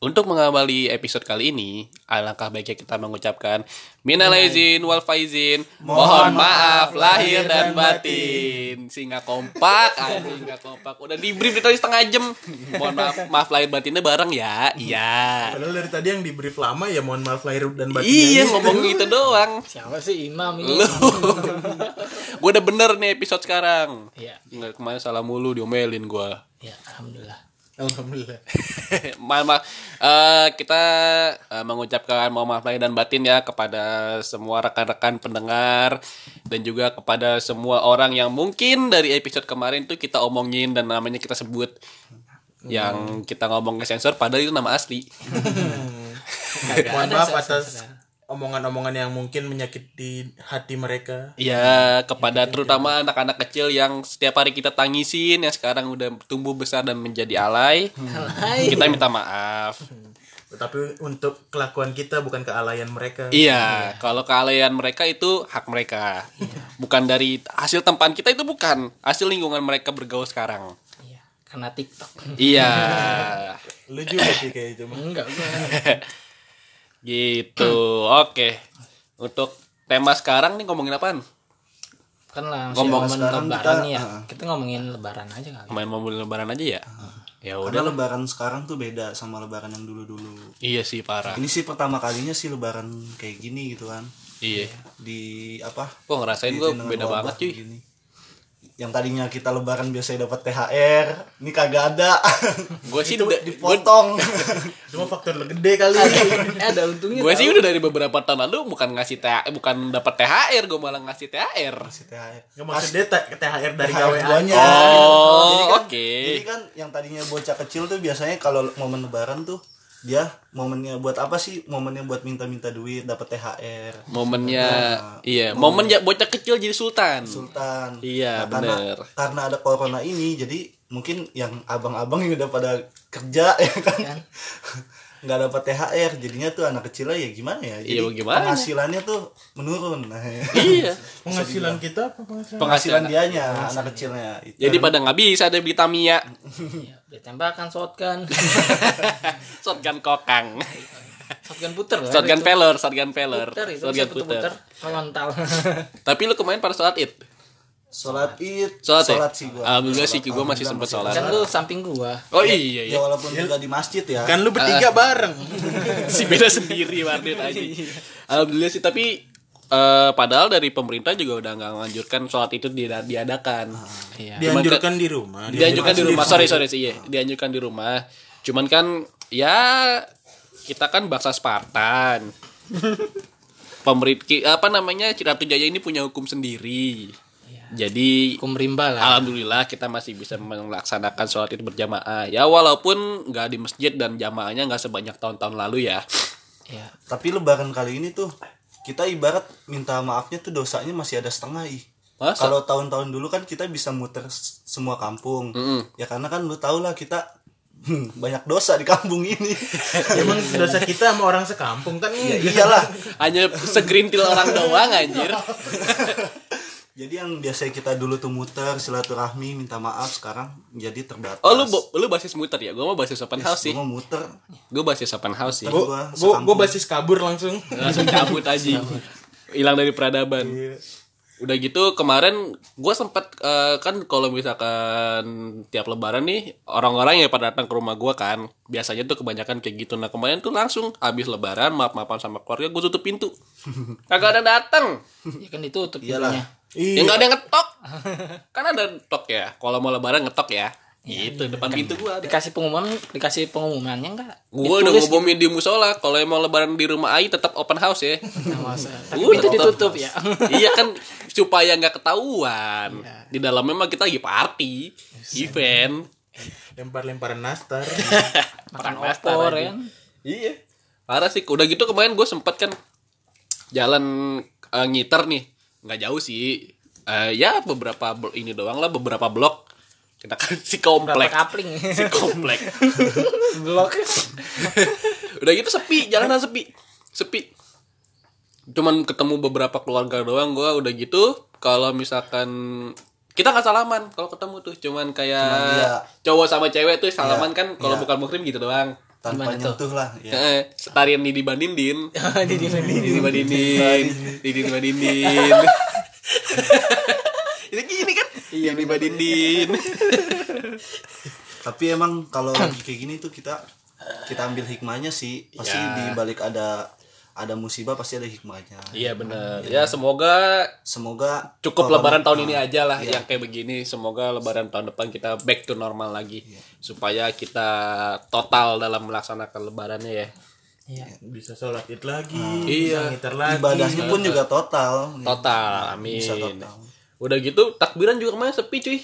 Untuk mengawali episode kali ini, alangkah baiknya kita mengucapkan minal aizin wal faizin, mohon maaf lahir dan batin. Sehingga kompak, anjing kompak. Udah di brief tadi setengah jam. Mohon maaf, maaf lahir batinnya bareng ya. Iya. Padahal dari tadi yang di brief lama ya mohon maaf lahir dan batin. Iya ngomong gitu doang. Siapa sih imam ini? Lu. gue udah bener nih episode sekarang. Iya. Kemarin salah mulu diomelin gue. Ya, alhamdulillah. Alhamdulillah. maaf, maaf. Eh, kita eh, mengucapkan mohon maaf lahir dan batin ya kepada semua rekan-rekan pendengar dan juga kepada semua orang yang mungkin dari episode kemarin tuh kita omongin dan namanya kita sebut yang kita ngomong ke sensor padahal itu nama asli. Mohon maaf atas omongan-omongan yang mungkin menyakiti hati mereka. Ya, kepada terutama anak-anak kecil yang setiap hari kita tangisin yang sekarang udah tumbuh besar dan menjadi alay. Alay. Kita minta maaf. Tetapi untuk kelakuan kita bukan kealayan mereka. Iya, kalau kealayan mereka itu hak mereka. Bukan dari hasil tempaan kita itu bukan. Hasil lingkungan mereka bergaul sekarang. Iya, karena TikTok. Iya. Lu juga sih kayak itu. Enggak, gua. gitu. Oke. Untuk tema sekarang nih ngomongin apaan? Kan langsung Ngomong lebaran kita, nih ya. ah. Kita ngomongin lebaran aja kali. Main mobil lebaran aja ya? Ya Karena udah. lebaran sekarang tuh beda sama lebaran yang dulu-dulu. Iya sih parah. Ini sih pertama kalinya sih lebaran kayak gini gitu kan. Iya. Di apa? Kok ngerasain gue beda banget cuy. gini. Yang tadinya kita lebaran biasanya dapat THR, ini kagak ada. Gue sih udah Dipotong. Cuma faktor lu gede kali. Ada untungnya. gue sih udah dari beberapa tahun lalu bukan ngasih THR, bukan dapat THR, gue malah ngasih THR. Masih THR. Nggak maksud dia T- THR dari THR gawe guanya. aja. Oh, Jadi kan- oke. Jadi kan yang tadinya bocah kecil tuh biasanya kalau momen lebaran tuh dia momennya buat apa sih? Momennya buat minta-minta duit, dapat THR. Momennya iya, momen ya bocah kecil jadi sultan. Sultan. Iya, karena bener. karena ada corona ini jadi mungkin yang abang-abang yang udah pada kerja ya kan Kan? nggak dapat THR jadinya tuh anak kecilnya ya gimana ya jadi Iya, gimana? penghasilannya tuh menurun nah, iya. Penghasilan kita apa penghasilan? penghasilan Penghasilan. dianya anak kecilnya itu. Jadi pada nggak bisa ada beli Tamiya. Iya, ditembakkan shotgun. Shotgun kokang. shotgun puter lah. Shotgun itu. peller, shotgun peller. Puter itu Shotgun puter. puter. Tapi lu kemarin pada sholat id. sholat id Sholat, ya? sih gua Alhamdulillah sih, Sholat. gua masih sempet sholat. kan lu samping gua. Oh iya ya iya. walaupun juga di masjid ya Kan lu bertiga bareng. si beda sendiri Mardit aja. Alhamdulillah sih tapi eh, padahal dari pemerintah juga udah nggak menganjurkan sholat itu di- diadakan. Iya. Cuman Dianjurkan di rumah. dianjurkan di rumah sorry sorry sih iya dianjurkan di rumah cuman kan ya kita kan bangsa Spartan pemerintah apa namanya Ratu Jaya ini punya hukum sendiri jadi Hukum rimba lah. alhamdulillah kita masih bisa melaksanakan sholat itu berjamaah ya walaupun nggak di masjid dan jamaahnya nggak sebanyak tahun-tahun lalu ya Iya. tapi lebaran kali ini tuh kita ibarat minta maafnya tuh dosanya masih ada setengah ih. Masa? kalau tahun-tahun dulu kan kita bisa muter semua kampung. Mm-mm. ya karena kan lu tau lah kita hmm, banyak dosa di kampung ini. Emang dosa kita sama orang sekampung kan? Ya iyalah. Hanya segerintil orang doang anjir jadi yang biasanya kita dulu tuh muter silaturahmi minta maaf sekarang jadi terbatas. Oh lu lu basis muter ya? Gue mau basis open house sih. Gua mau muter. Gue basis open house sih. Gua- Gua gua gua basis kabur langsung. langsung cabut aja. Hilang dari peradaban udah gitu kemarin gue sempet eh, kan kalau misalkan tiap lebaran nih orang-orang yang pada datang ke rumah gue kan biasanya tuh kebanyakan kayak gitu. Nah kemarin tuh langsung habis lebaran maaf maafan sama keluarga gue tutup pintu. Kagak ada datang. Ya kan ditutup Iyalah. pintunya. ya nggak ada yang ngetok. Kan ada ngetok ya kalau mau lebaran ngetok ya itu depan pintu gue ada. Dikasih pengumuman, dikasih pengumumannya enggak? gue udah ngumumin di musola kalau emang lebaran di rumah Ai tetap open house ya. Nah, Udah, itu ditutup ya. iya kan supaya nggak ketahuan. Di dalamnya mah kita lagi party event. Lempar-lemparan nastar. Makan nastar opor ya. kan. iya. Parah sih. Udah gitu kemarin gue sempet kan jalan eh, ngiter nih. Nggak jauh sih. Eh, ya beberapa blok ini doang lah beberapa blok kita kan si komplek kapling. si komplek Blok. udah gitu sepi jalanan sepi sepi cuman ketemu beberapa keluarga doang gua udah gitu kalau misalkan kita nggak salaman kalau ketemu tuh cuman kayak Cuman iya. cowok sama cewek tuh salaman Iya, kan kalau iya. bukan muhrim gitu doang tanpa Gimana tuh? nyentuh lah ya. Eh, tarian Didi Bandindin. Di di Didi Bandindin. Didi Bandindin. Ini gini kan? Iya, Didi Bandindin. tapi emang kalau lagi kayak gini tuh kita kita ambil hikmahnya sih pasti Ya. di balik ada ada musibah pasti ada hikmahnya Iya benar. Ya semoga semoga cukup kalau- lebaran tahun ini aja lah yang kayak begini. Semoga lebaran tahun depan kita back to normal lagi. Supaya kita total dalam melaksanakan lebarannya ya. Iya. Bisa sholat id lagi, Iya. bisa ngiter lagi. ibadahnya pun juga total Total. Amin. bisa total Udah gitu takbiran juga kemarin sepi cuy.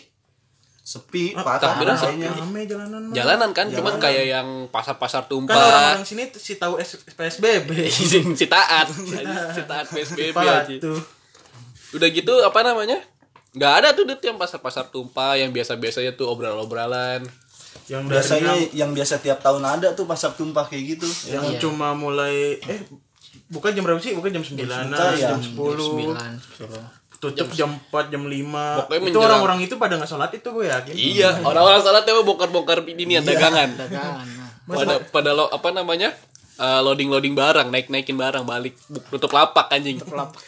sepi Ah, parah takbiran kayaknya Rame jalanan mah. Jalanan kan, cuman kayak yang pasar-pasar Kan tumpah. orang-orang sini si tahu PSBB. si taat, si taat PSBB aja. Udah gitu apa namanya? Nggak ada tuh Dit, yang pasar-pasar tumpah yang biasa-biasanya tuh obrolan-obrolan. Yang biasanya yang, yang biasa tiap tahun ada tuh pasar tumpah kayak gitu yang Iya. cuma mulai eh bukan jam berapa sih? Bukan jam 9 buka ya. jam 10. Sembilan. sepuluh. Tutup jam 4, jam 5. Pokoknya itu menjelang- orang-orang itu pada nggak sholat itu gue yakin. Iya, orang-orang salat emang bongkar-bongkar ini dagangan. Dagangan. Nah. Pada pada lo apa namanya? Eh, loading-loading barang, naik-naikin barang, balik tutup lapak anjing. Lapak.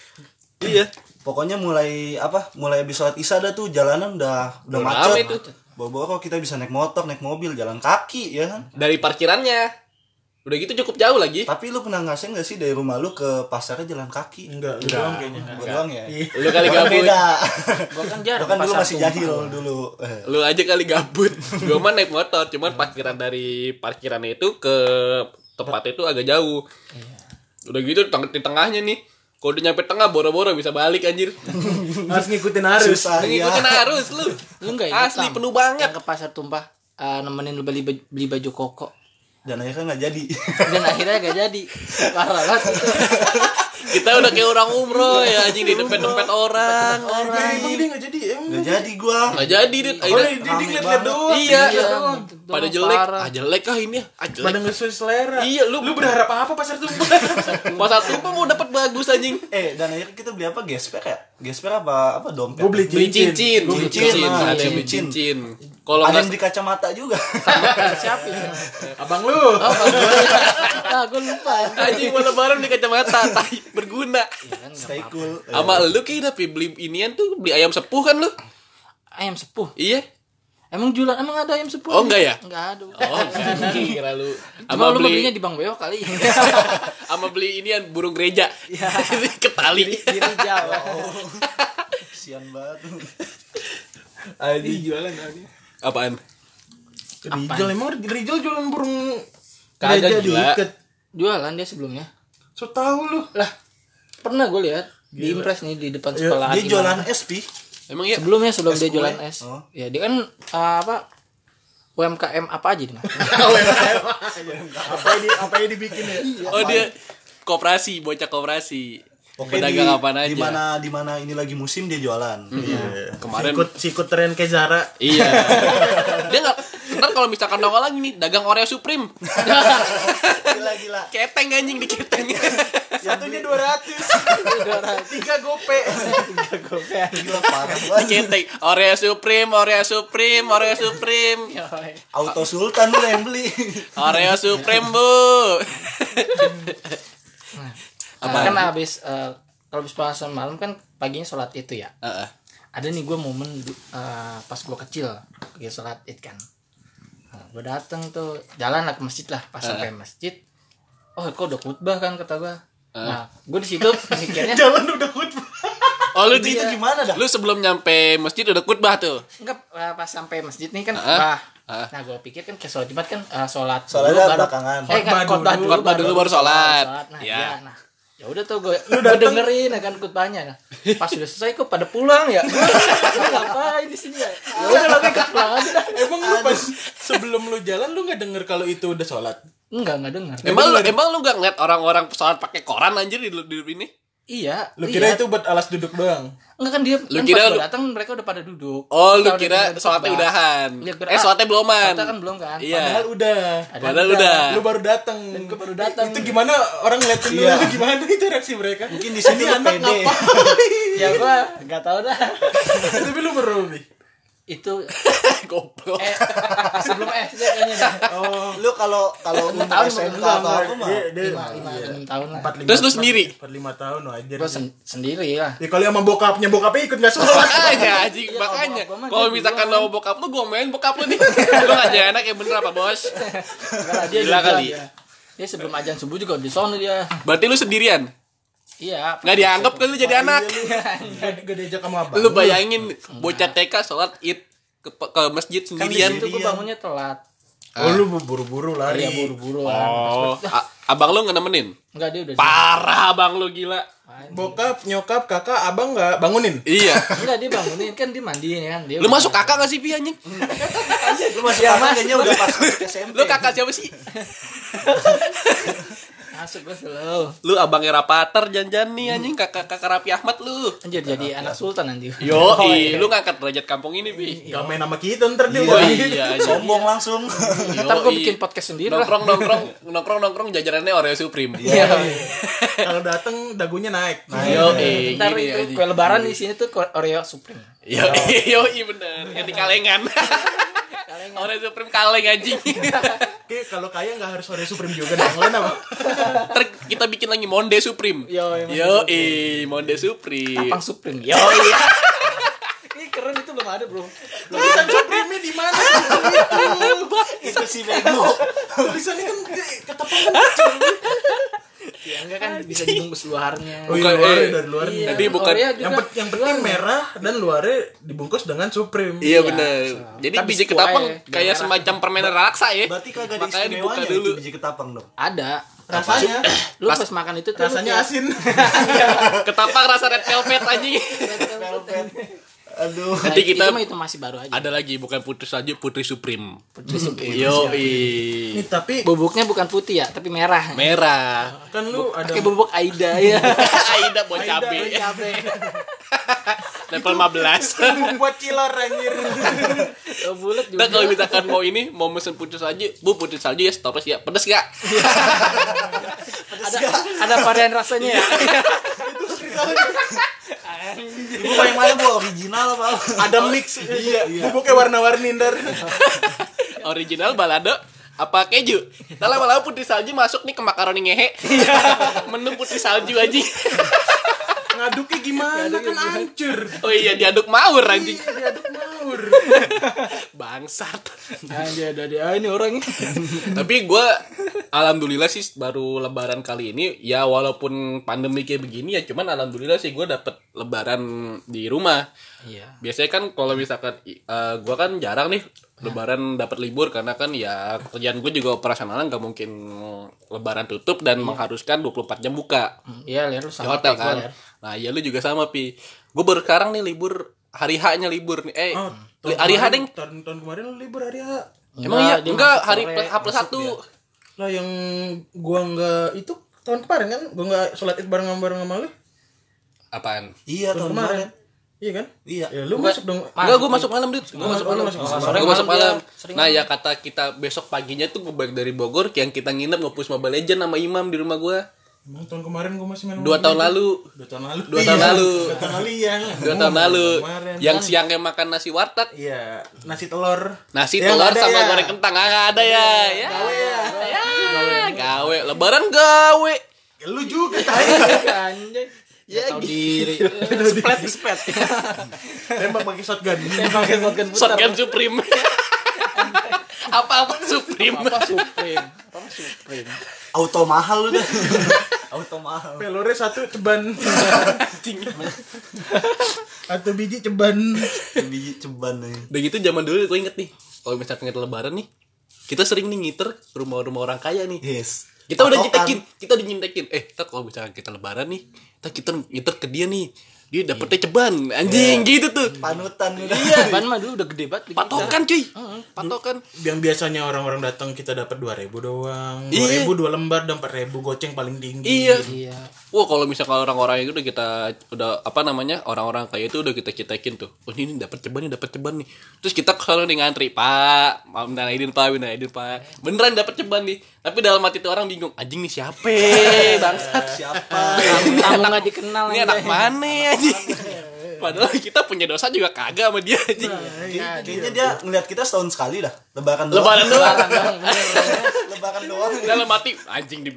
Iya. pokoknya mulai apa mulai habis sholat isya dah tuh jalanan udah udah macet bawa-bawa kok kita bisa naik motor naik mobil jalan kaki ya kan Dari parkirannya. Udah gitu cukup jauh lagi. tapi lu pernah ngasih nggak sih dari rumah lu ke pasarnya jalan kaki Enggak, lu doang kayaknya. gua doang ya Lu kali Gua kan gabut. beda Gua kan jarang gua kan dulu masih jahil dulu Eh, Lu aja kali gabut. Gua mah naik motor, cuman parkiran dari parkirannya itu ke tempat itu agak jauh. Udah gitu di teng- di tengahnya nih. Kalau udah nyampe tengah boro-boro bisa balik anjir. Harus ngikutin arus. susah ya Ngikutin arus lu. Lu enggak ingat Asli penuh banget. Yang ke pasar tumpah eh, nemenin lu beli baju, beli baju koko. Dan akhirnya nggak jadi Dan akhirnya gak jadi. Parah banget. Kita udah kayak orang umroh ya anjing di dempet-dempet orang. Orang emang dia nggak jadi emang. nggak jadi gua Nggak jadi, Dit. Oh, dia ngeliat banget. doang. Iya. Dia doang. pada jelek. Ah jelek kah ini? Ah jelek. Pada nggak sesuai selera. Iya, lu- lu berharap apa pasar tumpah? Pas satu tuh mau dapat bagus anjing. eh dan akhirnya kita beli apa gesper ya gesper apa apa dompet Gue beli Beli cincin, Gua beli beli cincin, cincin, nah, ada yang beli cincin. cincin. Kalau ada yang beli kacamata juga Siapa? Abang lu. Gue lupa. anjing mau lebaran beli kacamata, tai berguna. stay cool Sama lu kayak tapi beli inian tuh beli ayam sepuh kan lu? Ayam sepuh. Iya. Emang jualan emang ada ayam sepuh? Oh, enggak ya? Enggak ada. Oh, enggak. kira lu. Cuma Sama lu belinya beli di Bang Beo kali. sama beli inian burung gereja. Ketali. di Rijal. kasian banget Adi jualan Adi. Apaan? Rijal emang Rijal jualan burung Kagak, gereja gila. diikat. Jualan dia sebelumnya. So tahu lu. Lah, pernah gue lihat di Impres nih di depan Iya, sekolah. dia jualan. SP Emang ya? Sebelumnya sebelum dia jualan es. Oh. Ya dia kan uh, apa UMKM apa aja nih, Mas? apa ini apa yang dibikin ya? Oh dia koperasi, bocah koperasi. Oke Pedagang di, apaan aja. di mana di mana ini lagi musim dia jualan. Iya. Kemarin Sikut sikut tren ke Zara. Iya. Dia nggak. Ntar kalau misalkan nongol lagi nih, dagang Oreo Supreme. Gila gila. keteng anjing di keteng. Satunya 200. Tiga gope. Gila parah banget. keteng. Oreo Supreme, Oreo Supreme, Oreo Supreme. Auto Sultan tuh yang beli. Oreo Supreme, Bu. Apa? Kan habis eh, kalau habis puasa malam kan paginya sholat itu ya. Heeh. Ada nih gue momen eh, pas gue kecil lagi sholat id kan. Gue dateng tuh jalan lah ke masjid lah pas sampai masjid. Oh kok udah khutbah kan kata gue. Nah gue di situ mikirnya Jalan udah khutbah. Oh lu Itu di gimana dah? Lu sebelum nyampe masjid udah khutbah tuh. enggak eh, pas sampai masjid nih kan Ah, khutbah. ah. Nah gue pikir kan ke sholat jumat kan eh, sholat Sholatnya dulu belakangan. Eh kan Khutbah dulu, dulu, khutbah dulu baru sholat. Nah, Ya. iya. Nah, ya udah tuh gue gue dengerin ya kan khutbahnya. Nah, pas sudah selesai kok pada pulang ya. Gue ngapain di sini ya? Ya udah lah gue pulang aja dah. Emang lu pas sebelum lu jalan lu nggak denger kalau itu udah sholat? Enggak, enggak dengar. Emang lu emang lu nggak ngeliat orang-orang sholat pakai koran anjir di, di ini? Iya. Lu kira lihat. itu buat alas duduk doang? Enggak kan dia Lu kan kira pas lu- datang mereka udah pada duduk. Oh, lu udah kira sholatnya udahan. Ber- Eh, sholatnya beloman. Sholatnya kan belum kan? Iya. Padahal udah. Padahal udah. Lu baru datang. Dan baru datang. Itu gimana orang ngeliatin lu Iya. itu gimana itu reaksi mereka? Mungkin di sini Ini anak pede. ngapain? Ya gua enggak tahu dah. Tapi lu baru nih. Itu Goblok. eh sebelum SD kayaknya deh. Oh, lu kalau kalau Enam umur tahun, SMK atau apa mah lima lima enam tahun lah. empat lima Terus lu sendiri? empat lima tahun wajar Gue sen sendiri lah. ya kalau sama bokapnya bokapnya ikut nggak sholat anjing, Iya, makanya. kalau mah Kalau misalkan lo bokap lu, gua main bokap lu nih. Lu aja enak ya bener apa, Bos? Dia Gila kali. Dia, dia sebelum ajan subuh juga di sono dia. Berarti lu sendirian? Iya. Nggak dianggap kan lu jadi anak? gak, gak diajak sama abang Lu bayangin bocah TK sholat id ke, ke masjid Kan di sendirian. situ gue bangunnya telat. oh lu buru-buru lari Iya buru-buru lah. Oh, abang lu nggak nemenin? Enggak dia udah. Parah abang lu gila. bokap nyokap kakak abang nggak bangunin Iya. Enggak dia bangunin kan dia mandiin kan dia. Lu masuk kakak gak sih, Pi anjing? lu masih Ya, kakak Mas. kayaknya udah pas masuk SMP Lu kakak siapa sih? Masuk gue selalu. Lu abangnya Rapater janjan nih anjing kakak kakak Rapi Ahmad lu. Anjir jadi anak sultan nanti. Yo, Oh, iya. lu ngangkat derajat kampung ini, Pi. gak main sama kita ntar dia udah. iya, sombong langsung Ntar gue bikin podcast sendiri lah. nongkrong nongkrong nongkrong nongkrong jajarannya Oreo Supreme. Iya. kalau dateng dagunya naik Yo, eh, Ntar itu kue lebaran di sini tuh Oreo Supreme. Yo, yo, iya bener. Yang di kalengan. Oreo Supreme kaleng anjing. Oke, kalau kaya nggak harus Oreo Supreme juga yang lain apa? Ntar kita bikin lagi Monde Supreme. Yo, iya, Monde Yo, eh, Monde Supreme. Tapang Supreme. Yo iya. Ini keren itu belum ada bro. Tulisan Supreme di mana? itu si bego Tulisannya kan di- ketepang kan kecil. Ya enggak kan bisa dibungkus luarnya. Oh iya, Bukan, luarnya eh. dari luar. Iya, Jadi bukan- Oreo Yang, juga pe- yang penting merah dan luarnya dibungkus dengan Supreme. Iya bener. Jadi Tapi biji ketapang aja, kayak merah. semacam permen raksa ya. berarti kagak ada Makanya dibuka dulu. biji ketapang dong ada. Rasanya Lu Pas- makan itu tuh rasanya asin. Ketapang rasa red velvet anjing. Aduh Nah, Nanti kita- itu itu masih baru aja. Ada lagi bukan putri saja Putri Supreme. Putri Supreme. Yo, eh. tapi Bubuknya bukan putih ya, tapi merah. merah. kan lu ada Pakai bubuk Aida ya. Aida buat cabe. Level 15. buat cilor anjir. Oh, bulat juga. Nah kalau misalkan mau ini mau mesen putri salju, bu putri salju ya stopes ya, pedes gak? ada ada varian rasanya ya. Ibu yang mana bu original apa Ada mix. Iya. Bubuknya warna-warni ntar. Original balado apa keju? Nah lama-lama putri salju masuk nih ke makaroni ngehe. Menu putri salju aja. Ngaduknya gimana kan hancur. Oh iya diaduk mawur anjing. Diaduk mawur. Bangsat. Anjir, ada dia. Ah, ini orangnya. Tapi gue alhamdulillah sih baru lebaran kali ini ya walaupun pandemi kayak begini ya cuman alhamdulillah sih gue dapet lebaran di rumah. Iya. Biasanya kan kalau misalkan uh, gue kan jarang nih lebaran dapat libur karena kan ya kerjaan gue juga operasionalnya nggak mungkin lebaran tutup dan mengharuskan 24 jam buka Iya, lihat lu di sama hotel kayak kan. Nah, iya lu juga sama pi. Gue baru sekarang nih libur hari H-nya libur nih. Eh, Oh, li- hari H deng. Tahun, tahun kemarin lu libur hari H. Emang iya? Enggak, hari sore. plus H plus satu. Lah yang gua nggak itu tahun kemarin kan gua nggak sholat id bareng sama bareng sama lu. Apaan? iya tahun kemarin Iya kan? iya Ya lu masuk dong. Enggak, gue masuk malam, Dit. Gue masuk malam. masuk Gue malam. masuk malam. Sering Nah, ya kata kita besok paginya tuh gue balik dari Bogor, yang kita nginep nge-push Mobile Legend sama Imam di rumah gue. Emang tahun kemarin gua masih main Dua tahun Legends. lalu. Dua tahun lalu. Dua tahun Iya, lalu. Dua tahun lalu iya. Dua tahun lalu. Kemarin. Yang siangnya makan nasi warteg, Iya, nasi telur. nasi Ya, telur sama ya. goreng kentang Ah, nggak ada ya. Ya. Gawe ya. Ya, gawe. Lebaran gawe. Ya, Lu juga tai. Anjir. Ya, tahu diri. Splat, splat. Tembak pakai shotgun. Pakai shotgun. Shotgun Supreme. Apa-apa Supreme. Apa Supreme? Apa Supreme? auto mahal udah auto mahal Pelore satu ceban. Atau biji ceban. biji ceban nih Udah gitu zaman dulu gue inget nih. Kalau misalkan kita lebaran nih, kita sering nih ngiter rumah-rumah orang kaya nih. yes Kita udah nyitekin, kita udah nyitekin. Eh, kita kalau misalkan kita lebaran nih, kita kita ngiter ke dia nih. Dia dapetnya ceban, anjing gitu tuh. panutan udah Iya. Ban mah dulu udah gede banget. Patokan cuy. Patokan. Yang biasanya orang-orang datang kita dapat 2000 doang. Iya. 2000 dua lembar dan 4000 goceng paling tinggi. Iya. Iya. Wah kalau misalkan orang-orang itu udah kita udah apa namanya orang-orang kaya itu udah kita citekin tuh. Oh ini, ini dapat ceban nih, dapat ceban nih. Terus kita ke sana nih ngantri, Pak, mau minta idin Pak, minta idin Pak. Beneran dapat ceban nih. Tapi dalam hati tuh orang bingung, anjing nih siapa? Bangsat. siapa Kamu nggak dikenal Ini anak mana Padahal kita punya dosa juga kagak sama dia anjing. Kay- Kayaknya dia ngeliat kita setahun sekali dah. Lebaran doang. Lebaran doang. Lebaran doang. Dalam mati anjing di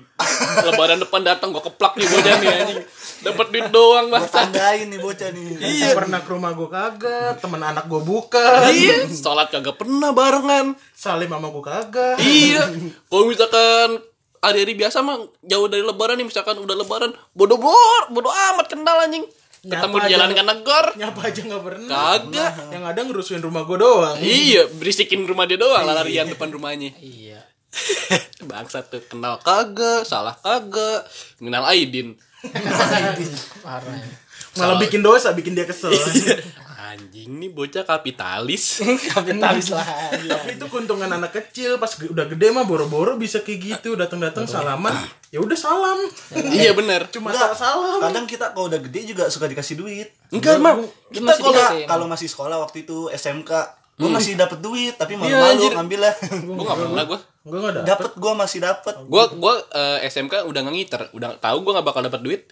lebaran depan datang gua keplak nih bocah nih anjing. Dapat duit doang Gua bangsa. tandain nih bocah nih. Iya. Pernah ke rumah gue kagak, temen anak gue bukan. Iya, sholat kagak pernah barengan. Salim sama gue kagak. Iya. Kalau misalkan hari-hari biasa mah jauh dari lebaran nih misalkan udah lebaran bodoh bor bodoh amat kenal anjing ketemu Nyapa di jalan kan negor Nyapa aja gak pernah. kagak Yang ada ngerusuin rumah gue doang. iya berisikin rumah dia doang larian depan rumahnya Iya. bangsa tuh kenal kagak salah kagak kenal Aidin Parah. Malah bikin dosa, bikin dia kesel. anjing nih bocah kapitalis. Kapitalis lah. Tapi itu keuntungan anak kecil pas udah gede mah boro-boro bisa kayak gitu. Datang-datang salaman ya udah salam. Iya bener. Cuma salam. kadang kita kalau udah gede juga suka dikasih duit. enggak mah Kita kalau. Kalau masih sekolah waktu itu SMK, gua masih dapet duit tapi Iya, malu-malu ngambil lah. gua nggak pernah gua. Gue nggak ada dapet gua masih dapet. gua gua eh, SMK udah ngiter udah tahu gua nggak bakal dapat duit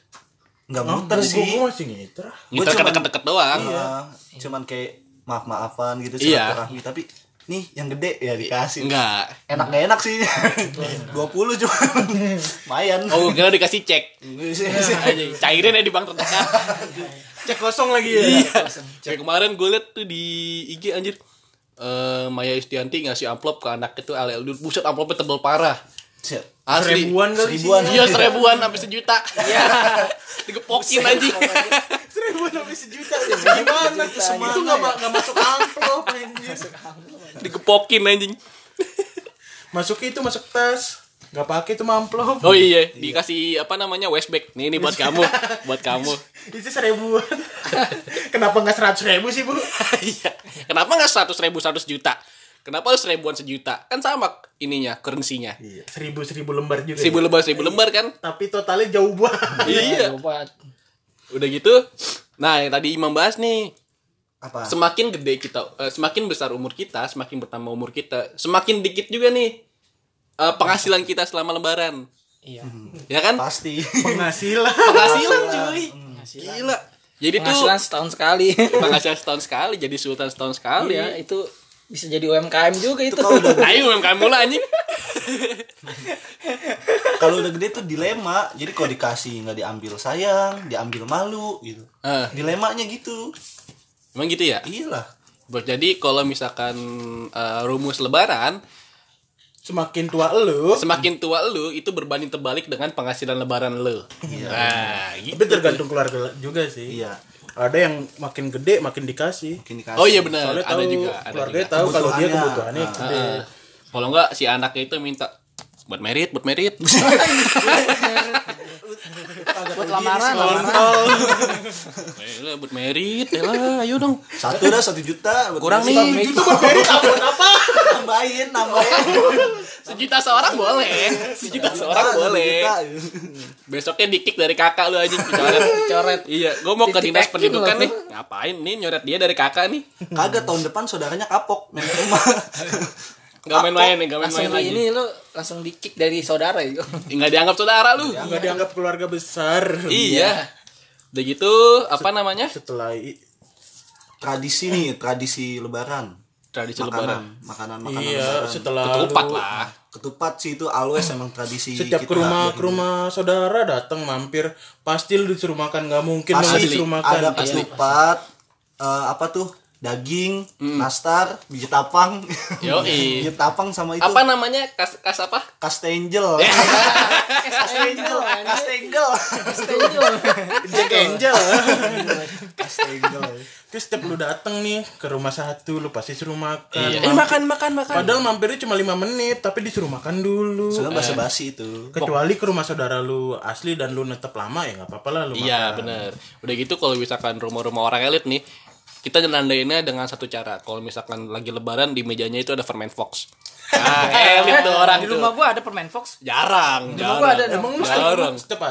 Nggak muter sih. gue masih ngiter ngiter cuman- deket-deket doang Iya, cuman kayak maaf-maafan gitu Iya. silaturahmi tapi nih yang gede ya dikasih. enggak Enak gak enak sih. 20 cuma. Lumayan. oh kira dikasih cek Iya. Cairin ya di bank terdekat cek kosong lagi ya Iya. Kayak kemarin gue liat tuh di IG anjir. Eh Maya Istianti ngasih amplop ke anak itu LL dulu. Buset amplopnya tebel parah. Siap. Asli. seribuan kali Seribuan. Iya seribuan sampai sejuta. Iya. Digepokin anjing. seribuan sampai sejuta ya gimana itu nggak ma- nggak masuk amplop anjir Digepokin anjing. masuknya itu masuk tas nggak pakai itu amplop Oh iya, dikasih apa namanya westback. Nih ini buat kamu, buat kamu. itu seribuan kenapa nggak seratus ribu sih bu Iya. Kenapa nggak seratus ribu seratus juta? Kenapa harus seribuan sejuta? Kan sama ininya, currency-nya. iya seribu seribu lembar juga Seribu ya. lembar, seribu lembar kan? tapi totalnya jauh banget Iya. Obat. Udah gitu. Nah, yang tadi Imam bahas nih, Apa? semakin gede kita eh, semakin besar umur kita semakin bertambah umur kita semakin dikit juga nih eh, penghasilan kita selama lebaran Iya. ya kan Pasti. penghasilan penghasilan cuy gila jadi Penghasilan tuh setahun sekali. penghasilan setahun sekali jadi sultan setahun sekali Iya, itu bisa jadi UMKM juga itu. Kalau udah ayo UMKM mula anjing kalau udah gede tuh dilema. Jadi kalau dikasih nggak diambil sayang, diambil malu gitu. Eh, Dilemanya gitu. emang gitu ya Iyalah. Buat jadi kalau misalkan eh, rumus lebaran semakin tua lu semakin tua lu itu berbanding terbalik dengan penghasilan lebaran lu nah gitu tapi tergantung keluarga juga sih Iya. Ada yang makin gede makin dikasih Mungkin dikasih. oh iya benar ada tahu juga ada keluarganya juga. tahu kalau dia Kebutuhannya. kebutuhannya Ah, gede Heeh. Kalau enggak si anaknya itu minta buat merit, buat merit. Buat lamaran. kontol lah, buat merit, ya lah, ayo dong. Satu dah satu juta. Kurang Satu nih. juta buat merit apa? apa? Nambahin, nambahin. Sejuta seorang boleh. Sejuta seorang Satu boleh. Besoknya dikick dari kakak lu aja coret. Coret. Iya, gua mau ke dinas pendidikan nih. Ngapain nih nyoret dia dari kakak nih? Kagak tahun depan saudaranya kapok main rumah. Gak main-main nih, gak main-main lagi. ini lu langsung di kick dari saudara itu. Nggak dianggap saudara lu. nggak dianggap keluarga besar Iya. Udah gitu, apa namanya? setelah Tradisi nih, tradisi lebaran. Tradisi lebaran. Makanan, makanan, makanan iya lebaran. setelah Ketupat lu- lah. Ketupat sih itu always emang tradisi setiap ke kita. rumah ke rumah saudara datang mampir pasti lu disuruh makan nggak mungkin lu Pasti disuruh makan ada ketupat, eh, apa tuh? Daging, nastar, biji tapang. Yoi. biji tapang sama itu Apa namanya? Kas kas apa? Kastengel. Kastengel. Kastengel. Jack Angel Kastengel. terus setiap lu datang nih ke rumah satu lu pasti suruh makan Iya. Eh makan makan makan. padahal mampirnya cuma lima menit tapi disuruh makan dulu Sudah basa-basi itu. kecuali ke rumah saudara lu asli dan lu netep lama ya nggak apa-apa lah lu Iya makan. bener Udah gitu kalau misalkan rumah-rumah orang elit nih Kita nandainnya dengan satu cara. Kalau misalkan lagi lebaran di mejanya itu ada permen fox. Nah elit tuh orang Di tuh. rumah gua ada permen fox. Jarang Di rumah jarang gua ada emang lu Jarang. setiap, setiap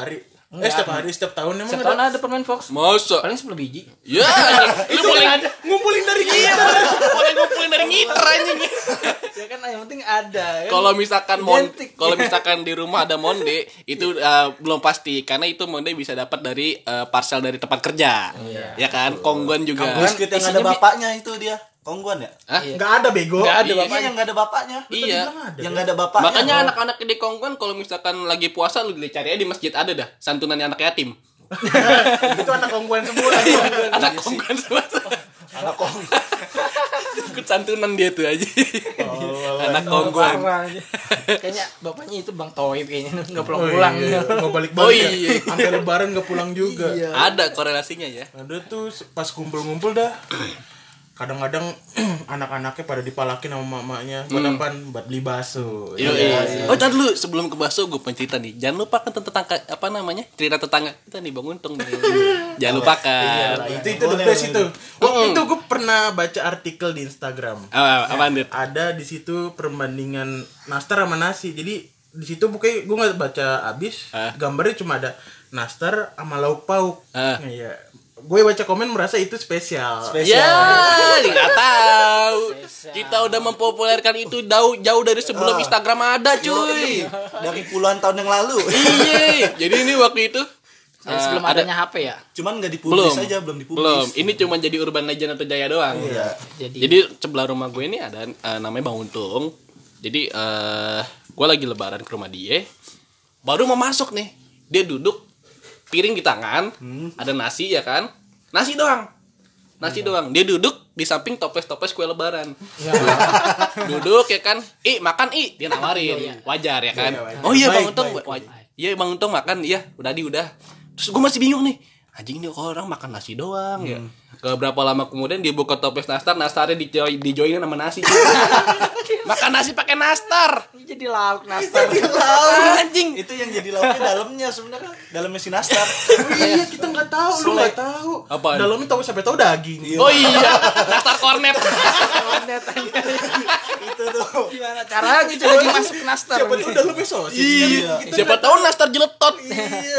hari Eh setiap hari setiap tahun emang Setiap tahun ada. ada permen Fox. Masa? Paling 10 biji. Ya, lu boleh Ngumpulin dari kita. boleh ngumpulin dari anjing. ya kan yang penting ada kan. Kalau misalkan mon, kalau misalkan di rumah ada monde, itu eh, belum pasti karena itu monde bisa dapat dari eh, parcel dari tempat kerja. Ya kan? Kongguan juga. Biskuit yang ada bapaknya itu dia. Kongguan ya? Hah? Enggak ada bego. Nggak ada Iya, bapaknya. Iya yang nggak ada bapaknya. Iya. Yang nggak ada bapaknya. Makanya anak-anak di Kongguan kalau misalkan lagi puasa lu cari aja di masjid ada dah santunannya anak yatim. itu anak kongguan semua. anak Kongguan semua. anak kong. Ikut santunan dia tuh aja. Oh, anak Kongguan. Kayaknya bapaknya itu Bang Toib kayaknya nggak pulang-pulang. Nggak balik Oh, balik. iya. Sampai lebaran nggak pulang juga. Ada korelasinya ya. Ada tuh pas kumpul-ngumpul dah. Kadang-kadang anak-anaknya pada dipalakin sama mamanya buat apaan? Buat beli bakso. Yo, Iya. iya. Oh, tadi dulu sebelum ke bakso gue pengen cerita nih. Jangan lupakan tentang tetangga apa namanya? Cerita tetangga kita nih Bang Untung nih. Jangan lupakan. Nah, itu itu the best itu. Waktu itu gue pernah baca artikel di Instagram. Apa apaan, Dit? Ada di situ perbandingan nastar sama nasi. Jadi di situ pokoknya gue nggak baca abis. Ah. Gambarnya cuma ada nastar sama lauk pauk. Ah. Iya. Gue baca komen merasa itu spesial. Spesial. Ya, nggak tahu. Kita udah mempopulerkan itu jauh jauh dari sebelum Instagram ada, cuy. Dari puluhan tahun yang lalu. Iya. Jadi ini waktu itu eh, sebelum ada adanya HP ya. Cuman nggak belum dipublis aja, belum dipublis. belum ini cuma jadi urban legend atau jaya doang Iya. Jadi, jadi sebelah rumah gue ini ada eh, namanya bang untung jadi eh gue lagi lebaran ke rumah dia baru mau masuk nih dia duduk piring di tangan ada nasi ya kan? Nasi doang. Nasi doang. Dia duduk di samping toples-toples kue lebaran. Duduk ya kan? I makan i dia nawarin. Wajar ya kan? oh iya bang untung. iya bang untung makan. Iya udah di udah. Terus gue masih bingung nih anjing ini orang makan nasi doang ya ke berapa lama kemudian dia buka toples nastar nastarnya dijoin dijoinin sama nasi makan nasi pakai nastar jadi lauk nastar. anjing Itu yang jadi lauknya dalamnya sebenarnya dalamnya si nastar. iya kita nggak tahu, lu nggak tahu. Apaan? Dalamnya tahu sampai tahu daging. oh iya nastar kornet itu tuh. Gimana caranya itu lagi masuk ke nastar? Siapa tahu dalamnya sosis. iya Kita siapa nggak tahu nastar jeletot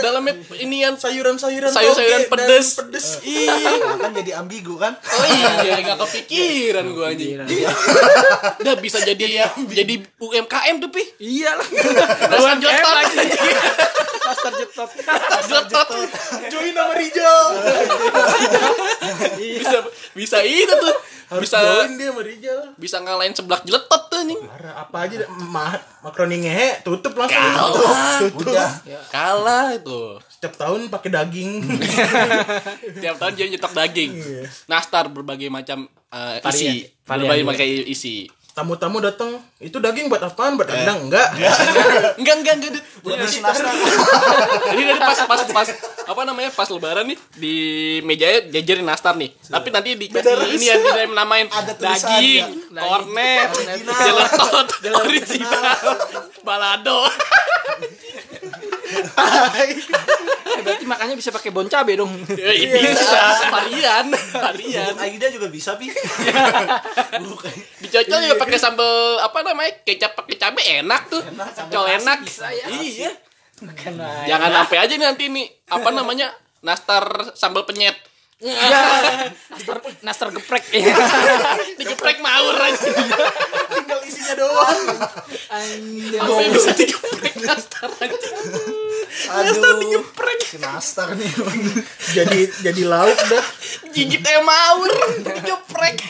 dalamnya inian sayuran-sayuran sayur-sayuran pedes pedes. iya kan jadi ambigu kan. Oh iya, nggak kepikiran gua anjing. Udah bisa jadi jadi UMKM tuh pi. Iya lah. Nastar jeletot lagi. Nastar jetot. jeletot. Join sama Rijal. Bisa bisa itu tuh. Harus Bisa join dia sama Rijal. bisa ngalahin seblak jeletot tuh anjing. Apa aja ma makroni ngehe tutup langsung. Kalah. Tutup. Udah. Kalah itu. Setiap tahun pakai daging. Tiap tahun dia nyetok daging. Nastar berbagai macam eh, isi, Varian. Berbagai macam isi. Tamu-tamu datang, itu daging buat apaan? Buat rendang? Enggak. Enggak enggak enggak. Dit. Buat si nastar. Jadi dari pas pas pas apa namanya pas lebaran nih di mejanya jajarin nastar nih. Tapi nanti dikasih ini yang dia namain tulisan, daging, ya. kornet, jeletot, original, balado. Eh, berarti makanya bisa pakai bon cabe dong. Ya, bisa varian, varian. Aida juga bisa pi. Bubuk Aida. Dicocol juga pakai sambal apa namanya? Kecap pakai cabe enak tuh. Col enak. Iya. Karena Jangan sampai aja nih nanti nih apa namanya? Nastar sambal penyet. nastar nastar geprek. Iya. Digeprek maur aja. Tinggal isinya doang. Anjir. Sampai bisa digeprek nastar aja. Aduh. Digeprek. Si nastar nih. jadi jadi lauk dah. Gigit kayak maur. Digeprek.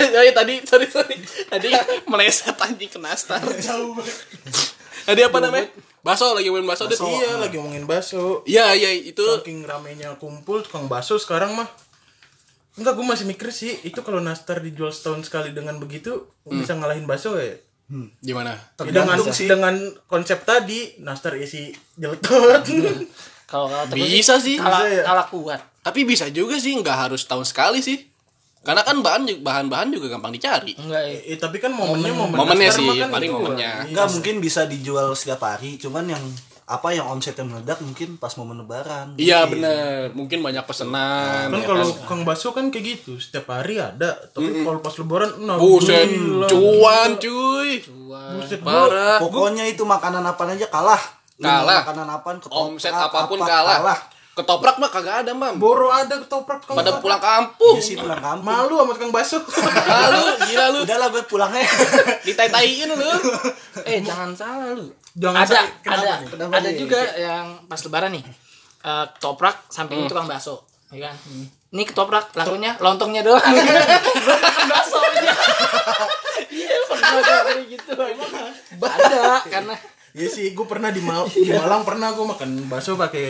Iya tadi sorry sorry tadi meleset anjing ke nastar. Tadi apa namanya? Baso lagi main baso, Dit. Iya, lagi ngomongin bakso. Iya iya itu Saking ramenya kumpul tukang bakso sekarang mah. Enggak, gue masih mikir sih, itu kalau nastar dijual setahun sekali dengan begitu bisa ngalahin bakso ya. gimana? dengan Tergantung sih. dengan konsep tadi nastar isi jeletot. Kalau kalau Bisa sih. Kalah, Bisa ya. kalah kuat. Tapi bisa juga sih nggak harus tahun sekali sih. Karena kan bahan bahan-bahan juga gampang dicari. Enggak ya. eh, tapi kan momennya momen Momennya sih, kan paling itu, momennya. Enggak mungkin bisa dijual setiap hari, cuman yang apa yang omsetnya meledak mungkin pas momen lebaran. Iya bener, mungkin banyak pesanan. Kan ya kalau kan? kang bakso kan kayak gitu, setiap hari ada. Tapi kalau pas lebaran nah Buset, gila, cuan cuy. Buset, gua- Parah. Pokoknya itu makanan apa aja kalah. Kalah. makanan apaan ketoprak Omset apa pun apa, kalah. Ketoprak mah kagak ada, Mam. Boro ada ketoprak tukang Pada pulang kampung. Iya sih pulang kampung Malu sama tukang bakso. Lalu gila lu udahlah gue pulangnya ditai-taiin lu. Eh jangan salah lu. Jangan ada salah. Kenapa ada nih? Kenapa ada nih? juga yang pas lebaran nih. Eh ketoprak sampingnya tukang bakso, ya kan? Ini ketoprak lakunya lontongnya doang. Baksonya. Iya, pernah ada kayak gitu. Ada karena Iya sih, gue pernah di, Mal di Malang pernah gue makan bakso pakai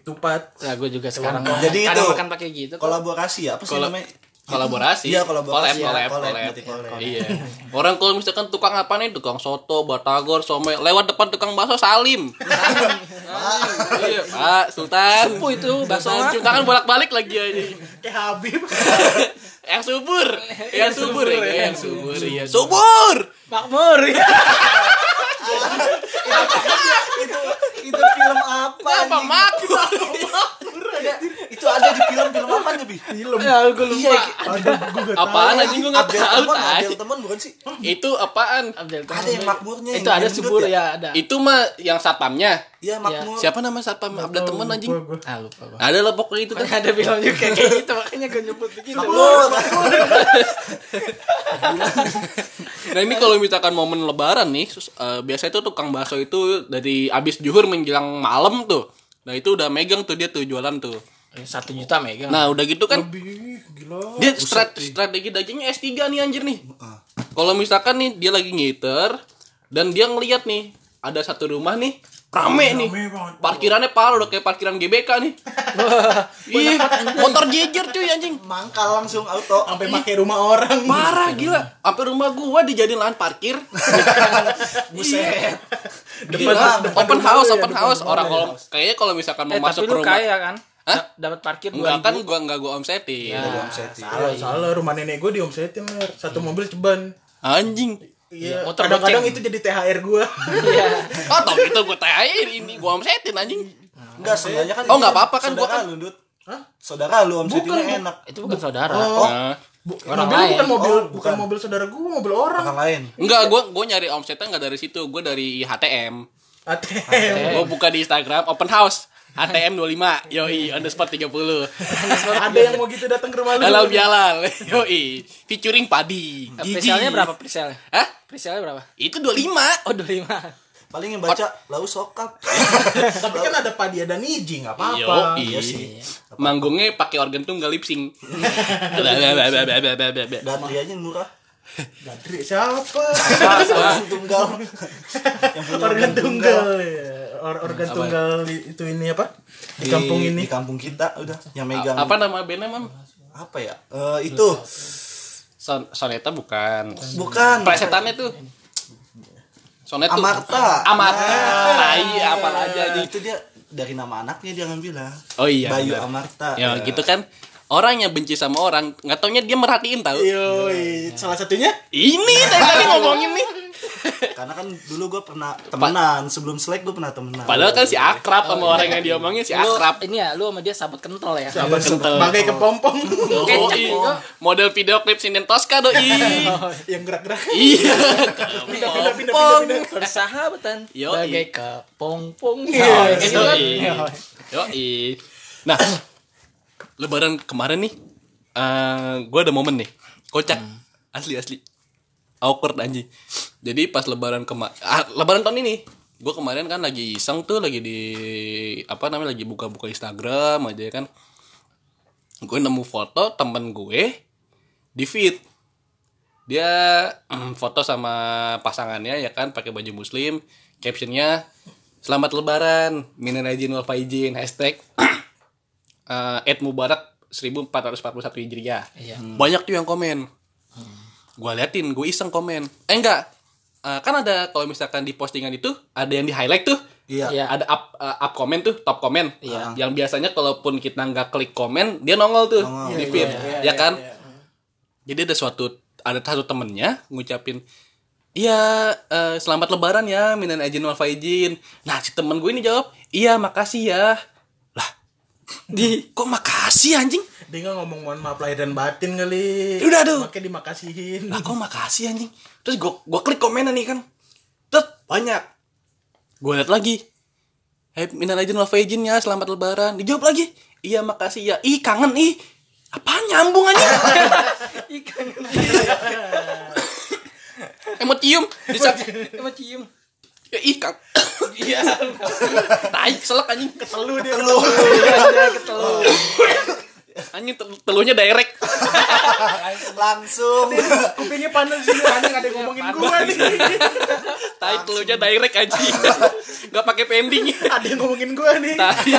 tupat. Nah, gue juga sekarang Jadi kadang itu, makan pakai gitu. kok. kolaborasi ya apa sih Kolab- namanya Kolaborasi. Iya, kolaborasi. Collab, Collab, collab. berarti collab. Iya. Orang kalau misalkan tukang apa nih, tukang soto, batagor, somai, lewat depan tukang bakso salim. Iya, Pak Sultan. Sepuh itu bakso. Cium tangan bolak-balik lagi aja. Kayak Habib. yang subur, yang subur, ya, yang subur, iya. Subur. Makmur. itu itu film apa Apa anjing? makmur? itu ada di film film apa nih bi Film. Ya, gue lupa. Aduh, gue gak Apaan anjing gua enggak Abdel tahu, teman. Abdel teman bukan sih Itu apaan? Abdel ada yang makmurnya Itu yang ada subur ya? ya, ada. Itu mah yang satpamnya. iya makmur Siapa nama satpam? Abdel teman anjing. Ah, lupa gua. Ada lah pokoknya itu kan. Ada film juga kayak gitu makanya gue nyebut begitu. makmur Nah ini kalau misalkan momen lebaran nih, eh, biasanya tuh tukang bakso itu dari abis juhur menjelang malam tuh. Nah itu udah megang tuh dia tuh jualan tuh. Satu juta megang. Nah udah gitu kan Lebih gila. dia strat- strategi dagingnya S3 nih anjir nih. Ah. Kalau misalkan nih dia lagi ngiter dan dia ngeliat nih ada satu rumah nih rame nih. Rame banget. Parkirannya parah udah kayak parkiran GBK nih. Iya, motor jejer cuy anjing. mangkal langsung auto Sampai pakai rumah orang. Parah gila. Sampai rumah gua dijadiin lahan parkir. buset Depan, Gila. depan open house, ya, open depan house. Orang lu kalau kayaknya kalau misalkan mau eh, masuk ke lu rumah kaya kan? Hah? Da- Dapat parkir Enggak 2000. kan gua enggak gua omsetin. Ya, omsetin. Salah, salah. Rumah nenek gue diomsetin, Mer. Satu mobil ceban. Anjing. Iya, motor kadang-kadang itu jadi THR gue. Iya. Oh, tau gitu gua THR ini gua omsetin anjing. enggak sebenarnya kan Oh, nggak apa-apa kan, gua kan- lu Dut. Hah? saudara lu omsetinnya enak Itu bukan saudara. Oh, Nah, bu- Orang mobil lain. bukan mobil, Oh, bukan bukan. mobil saudara gue, mobil orang. orang lain enggak gua gua nyari omsetnya enggak dari situ, gua dari HTM. ATM. Gua buka di Instagram open house HTM 25 Yoi underscore 30 Ada yang mau gitu datang ke rumah lu. Halal bihalal Yoi Featuring padi Eh, Gigi. Presale berapa presale? Hah? Presale berapa? Itu 25 Oh, 25. paling yang baca lau sokap Tapi kan ada padi ada niji, nggak apa-apa. Yoi iya sih Manggungnya pakai organ tunggal lip sync Gatrianya murah Gadri siapa? Organ tunggal yang punya organ tunggal ya. Or- organ tunggal i- itu ini apa? Di kampung ini. di kampung kita udah yang megang. Apa nama bandnya mam? apa ya? Eh, itu. Son Soneta bukan. Bukan. Presetannya tuh. Sonet tuh. Amarta. Amarta. Nah. Tai apa aja nih itu dia dari nama anaknya dia ngambil lah. Oh iya Bayu benar. Amarta. Ya gitu kan. Orang yang benci sama orang nggak taunya dia merhatiin tau. Yoi, salah satunya? Ini tadi ngomongin nih karena kan dulu gue pernah temenan sebelum selek gue pernah temenan Padahal kan si akrab sama orang yang diomongin si Lu, akrab ini ya, lu sama dia sabut kental ya. sahabat Kental. bagai kepompong Doi. itu. Model video klip Sinden Tosca doi yang gerak-gerak. Iya Pindah, pindah, Kepong. pindah. Persahabatan Yoi. bagai. Iya, Oh, kayak gitu kan. Yoi. Yoi. Nah, lebaran kemarin nih, eh gue ada momen nih, kocak, asli asli, awkward anjing. Jadi pas lebaran kemarin, ah, lebaran tahun ini, gue kemarin kan lagi iseng tuh, lagi di apa namanya, lagi buka-buka Instagram aja kan. Gue nemu foto temen gue di feed. Dia mm, foto sama pasangannya ya kan, pakai baju muslim, captionnya Selamat Lebaran, minal aidin wal faizin, hashtag eh, Eid Mubarak 1441 Hijriah. Iya. Banyak tuh yang komen. Gua liatin, gue iseng komen. Eh enggak, Eh, kan ada kalau misalkan di postingan itu ada yang di highlight tuh. iya Iya. Ada up eh, up komen tuh, top komen. Iya. Yang biasanya kalaupun kita nggak klik komen, dia nongol tuh Nongol. di feed, ya kan? Jadi ada suatu ada satu temennya ngucapin Iya, eh, selamat lebaran ya, minan aijin wal faizin. Nah, si temen gue ini jawab, iya makasih ya. Di kok makasih anjing? Dia nggak ngomong mohon maaf lahir dan batin kali. Udah, aduh. Makanya dimakasihin. Lah kok makasih anjing? Terus gue gue klik komennya nih kan. Terus banyak. Gue liat lagi. Happy minal aidin wal faizin ya, selamat lebaran. Dijawab lagi. Iya, makasih ya. Ih, kangen ih. Apaan nyambung aja? Ikan Emot cium. Bisa Emang cium. Ya, ih, kang. Iya. Tai, selek anjing. Ketelu dia. Iya, ketelu. Anjing tel- telunya direct. langsung Kupingnya panas sini anjing ada yang ngomongin gua nih. Tai telunya direct anjing. Enggak pakai pending. Ada yang ngomongin gua nih. Tai.